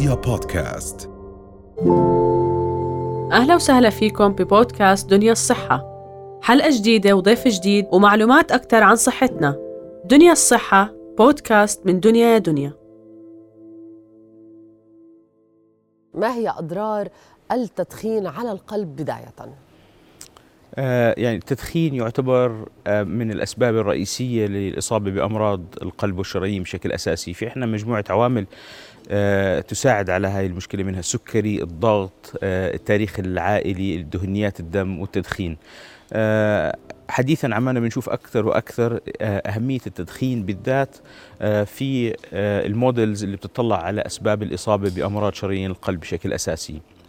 رؤيا بودكاست. أهلا وسهلا فيكم ببودكاست دنيا الصحة. حلقة جديدة وضيف جديد ومعلومات أكثر عن صحتنا. دنيا الصحة بودكاست من دنيا يا دنيا. ما هي أضرار التدخين على القلب بداية؟ آه، يعني التدخين يعتبر آه، من الأسباب الرئيسية للإصابة بأمراض القلب والشرايين بشكل أساسي. في إحنا مجموعة عوامل تساعد على هذه المشكلة منها السكري الضغط التاريخ العائلي الدهنيات الدم والتدخين. حديثا عمالنا بنشوف أكثر وأكثر أهمية التدخين بالذات في ال models اللي بتطلع على أسباب الإصابة بأمراض شرايين القلب بشكل أساسي. آه،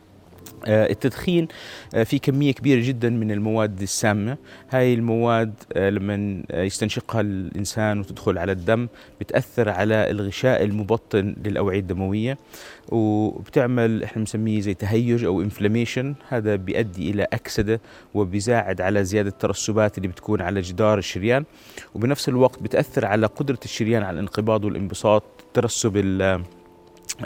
التدخين آه، في كمية كبيرة جدا من المواد السامة. هاي المواد آه، لما يستنشقها الإنسان وتدخل على الدم بتأثر على الغشاء المبطن للأوعية الدموية وبتعمل إحنا بنسميه زي تهيج أو انفلاميشن هذا بيؤدي إلى أكسدة وبيساعد على زيادة الترسبات اللي بتكون على جدار الشريان وبنفس الوقت بتأثر على قدرة الشريان على الانقباض والانبساط ترسب آه،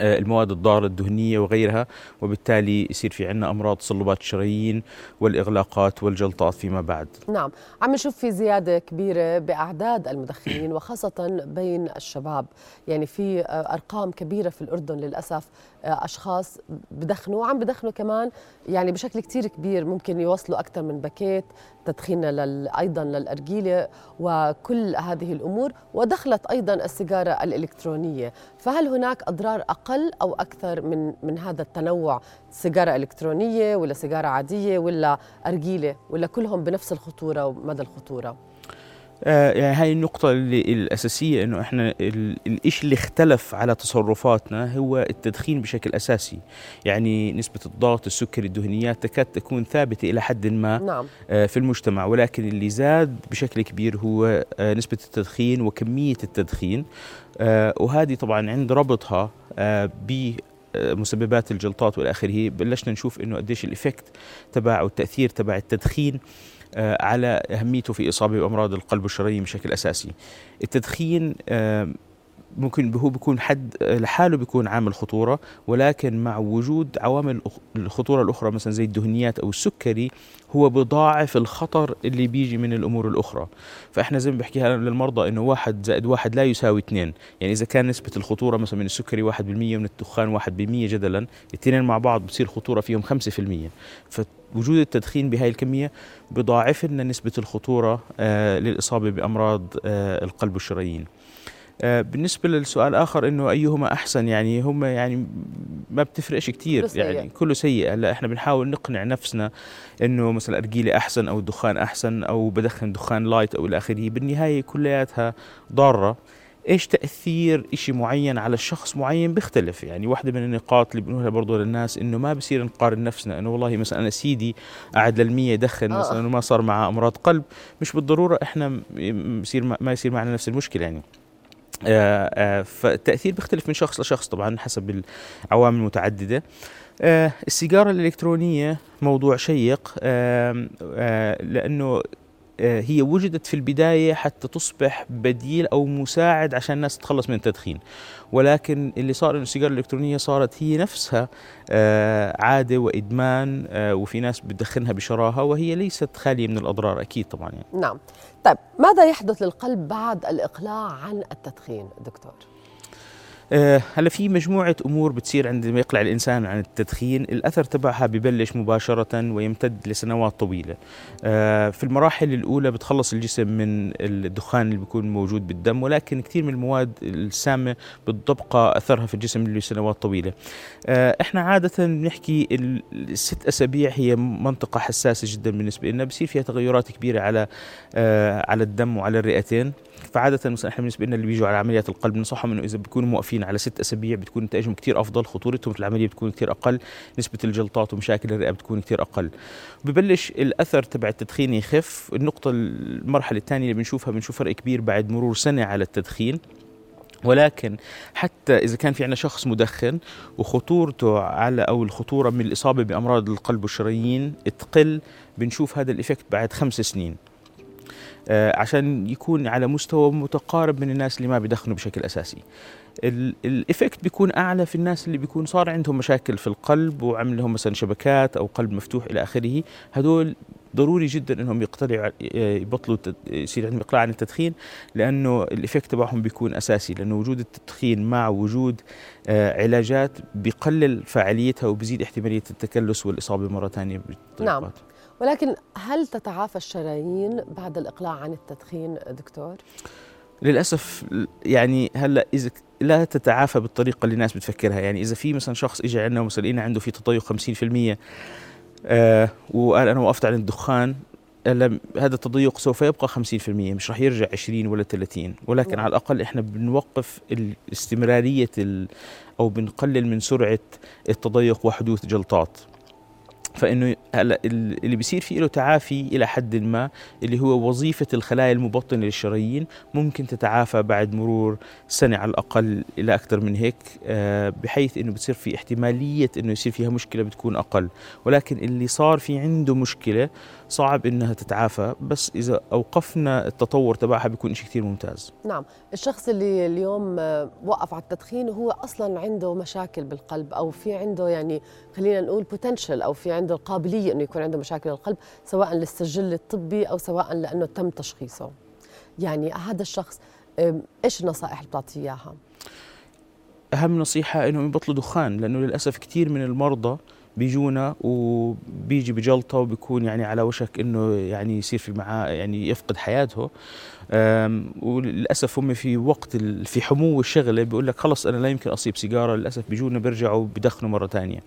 المواد الضارة الدهنية وغيرها وبالتالي يصير في عندنا أمراض تصلبات الشرايين والإغلاقات والجلطات فيما بعد. نعم عم نشوف في زيادة كبيرة بأعداد المدخنين وخاصة بين الشباب. يعني في آه، أرقام كبيرة في الأردن للأسف أشخاص بدخنوا وعم بدخنوا كمان يعني بشكل كتير كبير ممكن يوصلوا أكثر من باكيت تدخين لل... أيضا للأرجيلة وكل هذه الأمور ودخلت أيضا السيجارة الإلكترونية فهل هناك أضرار أقل أو أكثر من من هذا التنوع سيجارة إلكترونية ولا سيجارة عادية ولا أرجيلة ولا كلهم بنفس الخطورة ومدى الخطورة؟ آه يعني هاي النقطة اللي الأساسية إنه إحنا الإشي اللي اختلف على تصرفاتنا هو التدخين بشكل أساسي. يعني نسبة الضغط السكري الدهنيات تكاد تكون ثابتة إلى حد ما نعم. آه في المجتمع. ولكن اللي زاد بشكل كبير هو آه نسبة التدخين وكمية التدخين. وهذه طبعا عند ربطها بمسببات الجلطات والى اخره بلشنا نشوف إنه قديش ال effect تبع أو التاثير تبع التدخين. على أهميته في إصابة بأمراض القلب والشرايين بشكل أساسي. التدخين ممكن هو بيكون حد لحاله بيكون عامل خطورة ولكن مع وجود عوامل الخطورة الأخرى مثلا زي الدهنيات أو السكري هو بضاعف الخطر اللي بيجي من الأمور الأخرى. فإحنا زي ما بحكيها للمرضى إنه واحد زائد واحد لا يساوي اثنين. يعني إذا كان نسبة الخطورة مثلا من السكري 1% ومن الدخان 1% جدلا الاثنين مع بعض بتصير خطورة فيهم 5% فوجود التدخين بهاي الكمية بضاعف لنا نسبة الخطورة آه للإصابة بأمراض آه القلب والشرايين. بالنسبة للسؤال آخر إنه أيهما أحسن يعني هم يعني ما بتفرقش كتير يعني كله سيء. هلأ إحنا بنحاول نقنع نفسنا إنه مثلا أرجيلة أحسن أو الدخان أحسن أو بدخن دخان لايت أو إلى آخره بالنهاية كلياتها ضارة. إيش تأثير شيء معين على الشخص معين بيختلف؟ يعني واحدة من النقاط اللي بنقولها برضه للناس إنه ما بصير نقارن نفسنا إنه والله مثلا أنا سيدي قاعد لل100 يدخن آه. مثلا وما صار معه أمراض قلب مش بالضرورة إحنا بصير ما يصير معنا نفس المشكلة يعني. آه، آه، فالتأثير بيختلف من شخص لشخص طبعا حسب العوامل المتعددة. آه، السيجارة الإلكترونية موضوع شيق لأنه آه، هي وجدت في البداية حتى تصبح بديل أو مساعد عشان الناس تتخلص من التدخين ولكن اللي صار أن السيجارة الإلكترونية صارت هي نفسها آه، عادة وإدمان آه، وفي ناس بتدخنها بشراهة وهي ليست خالية من الأضرار أكيد طبعا يعني. نعم طيب ماذا يحدث للقلب بعد الإقلاع عن التدخين دكتور؟ آه، هلا في مجموعة أمور بتصير عندما يقلع الإنسان عن التدخين. الأثر تبعها ببلش مباشرة ويمتد لسنوات طويلة. آه، في المراحل الأولى بتخلص الجسم من الدخان اللي بيكون موجود بالدم ولكن كثير من المواد السامة بتبقى أثرها في الجسم لسنوات طويلة. آه، إحنا عادة بنحكي الست أسابيع هي منطقة حساسة جدا بالنسبة لنا بصير فيها تغيرات كبيرة على على الدم وعلى الرئتين. فعادة مثلا إحنا بالنسبة لنا اللي بيجوا على عمليات القلب بنصحهم إنه إذا بيكونوا موقفين على ست أسابيع بتكون نتائجهم كثير أفضل خطورتهم في العملية بتكون كثير أقل نسبة الجلطات ومشاكل الرئة بتكون كثير أقل. ببلش الأثر تبع التدخين يخف. النقطة المرحلة الثانية اللي بنشوفها بنشوف فرق كبير بعد مرور سنة على التدخين. ولكن حتى إذا كان في عندنا شخص مدخن وخطورته على أو الخطورة من الإصابة بأمراض القلب والشرايين تقل بنشوف هذا ال effect بعد خمس سنين. عشان يكون على مستوى متقارب من الناس اللي ما بيدخنوا بشكل أساسي. ال effect بيكون أعلى في الناس اللي بيكون صار عندهم مشاكل في القلب وعمل لهم مثلا شبكات أو قلب مفتوح إلى آخره. هدول ضروري جدا إنهم يقتلعوا يبطلوا يصير عندهم إقلاع عن التدخين لأنه ال effect تبعهم بيكون أساسي لأنه وجود التدخين مع وجود آه، علاجات بقلل فاعليتها وبزيد احتمالية التكلس والإصابة مرة ثانية نعم. ولكن هل تتعافى الشرايين بعد الإقلاع عن التدخين دكتور؟ للأسف يعني هلأ إذا لا تتعافى بالطريقة اللي الناس بتفكرها يعني إذا في مثلا شخص اجى عندنا ومثلا عنده في تضيق 50% آه وقال أنا وقفت عن الدخان هذا التضيق سوف يبقى 50% مش راح يرجع 20 ولا 30 ولكن نعم. على الأقل إحنا بنوقف الاستمرارية أو بنقلل من سرعة التضيق وحدوث جلطات فإنه هلا اللي بيصير فيه له تعافي إلى حد ما اللي هو وظيفة الخلايا المبطنة للشرايين ممكن تتعافى بعد مرور سنة على الأقل إلى أكثر من هيك آه، بحيث إنه بتصير في احتمالية إنه يصير فيها مشكلة بتكون أقل. ولكن اللي صار في عنده مشكلة صعب إنها تتعافى بس إذا أوقفنا التطور تبعها بيكون شيء كثير ممتاز. نعم. الشخص اللي اليوم آه، وقف على التدخين هو أصلا عنده مشاكل بالقلب أو في عنده يعني خلينا نقول بوتنشل أو في عنده القابلية إنه يكون عنده مشاكل القلب سواء للسجل الطبي أو سواء لأنه تم تشخيصه. يعني هذا الشخص إيش النصائح اللي بتعطيه إياها؟ أهم نصيحة إنه يبطلوا دخان لأنه للأسف كثير من المرضى بيجونا وبيجي بجلطة وبيكون يعني على وشك إنه يعني يصير في معاه يعني يفقد حياته. وللأسف هم في وقت في حمو الشغلة بيقول لك خلص أنا لا يمكن أصيب سيجارة للأسف بيجونا بيرجعوا بدخنوا مرة ثانية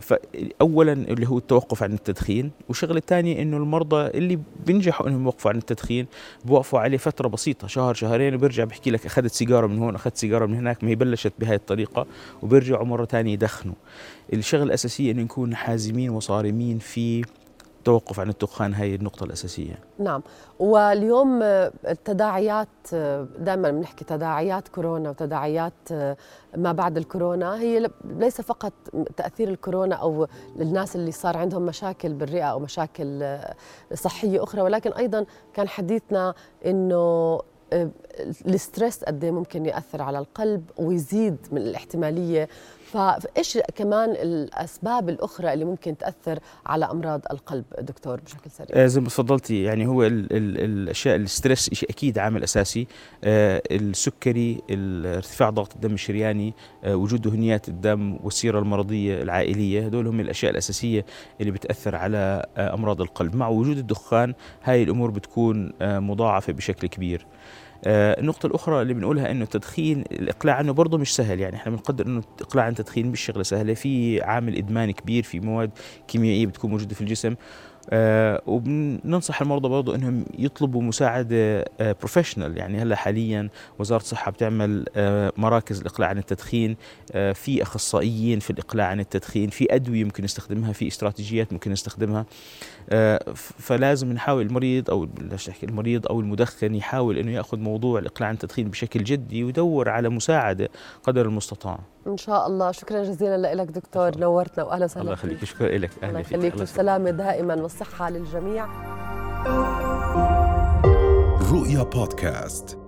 فاولا اللي هو التوقف عن التدخين والشغله الثانية إنه المرضى اللي بينجحوا إنهم يوقفوا عن التدخين بوقفوا عليه فترة بسيطة شهر شهرين وبيرجع بيحكي لك أخذت سيجارة من هون أخذت سيجارة من هناك ما هي بلشت بهاي الطريقة وبيرجعوا مرة ثانية يدخنوا. الشغله الاساسيه إنه نكون حازمين وصارمين في التوقف عن الدخان هي النقطة الأساسية. نعم. واليوم التداعيات دائما بنحكي تداعيات كورونا وتداعيات ما بعد الكورونا هي ليس فقط تأثير الكورونا أو الناس اللي صار عندهم مشاكل بالرئة أو مشاكل صحية أخرى ولكن أيضا كان حديثنا أنه ال stress قد إيه ممكن يأثر على القلب ويزيد من الاحتمالية. فإيش كمان الأسباب الأخرى اللي ممكن تأثر على أمراض القلب دكتور بشكل سريع؟ آه زي ما تفضلتي يعني هو ال ال الأشياء ال stress شيء أكيد عامل أساسي. آه السكري ارتفاع ضغط الدم الشرياني آه وجود دهنيات الدم والسيرة المرضية العائلية هدول هم الأشياء الأساسية اللي بتأثر على آه أمراض القلب. مع وجود الدخان هاي الأمور بتكون آه مضاعفة بشكل كبير. النقطة الأخرى اللي بنقولها إنه التدخين الإقلاع عنه برضه مش سهل يعني إحنا بنقدر إنه الإقلاع عن التدخين مش شغلة سهلة في عامل إدمان كبير في مواد كيميائية بتكون موجودة في الجسم. آه وبننصح المرضى برضه إنهم يطلبوا مساعدة آه professional يعني هلأ حاليا وزارة الصحة بتعمل آه مراكز الاقلاع عن التدخين آه في أخصائيين في الإقلاع عن التدخين في أدوية ممكن نستخدمها في استراتيجيات ممكن نستخدمها. آه فلازم نحاول المريض أو المريض أو المدخن يحاول إنه يأخذ موضوع الإقلاع عن التدخين بشكل جدي ويدور على مساعدة قدر المستطاع. إن شاء الله. شكرا جزيلا لك دكتور. نورتنا واهلا وسهلا. الله يخليك. شكرا لك الله يخليك. والسلامه دائما والصحة للجميع. رؤيا بودكاست.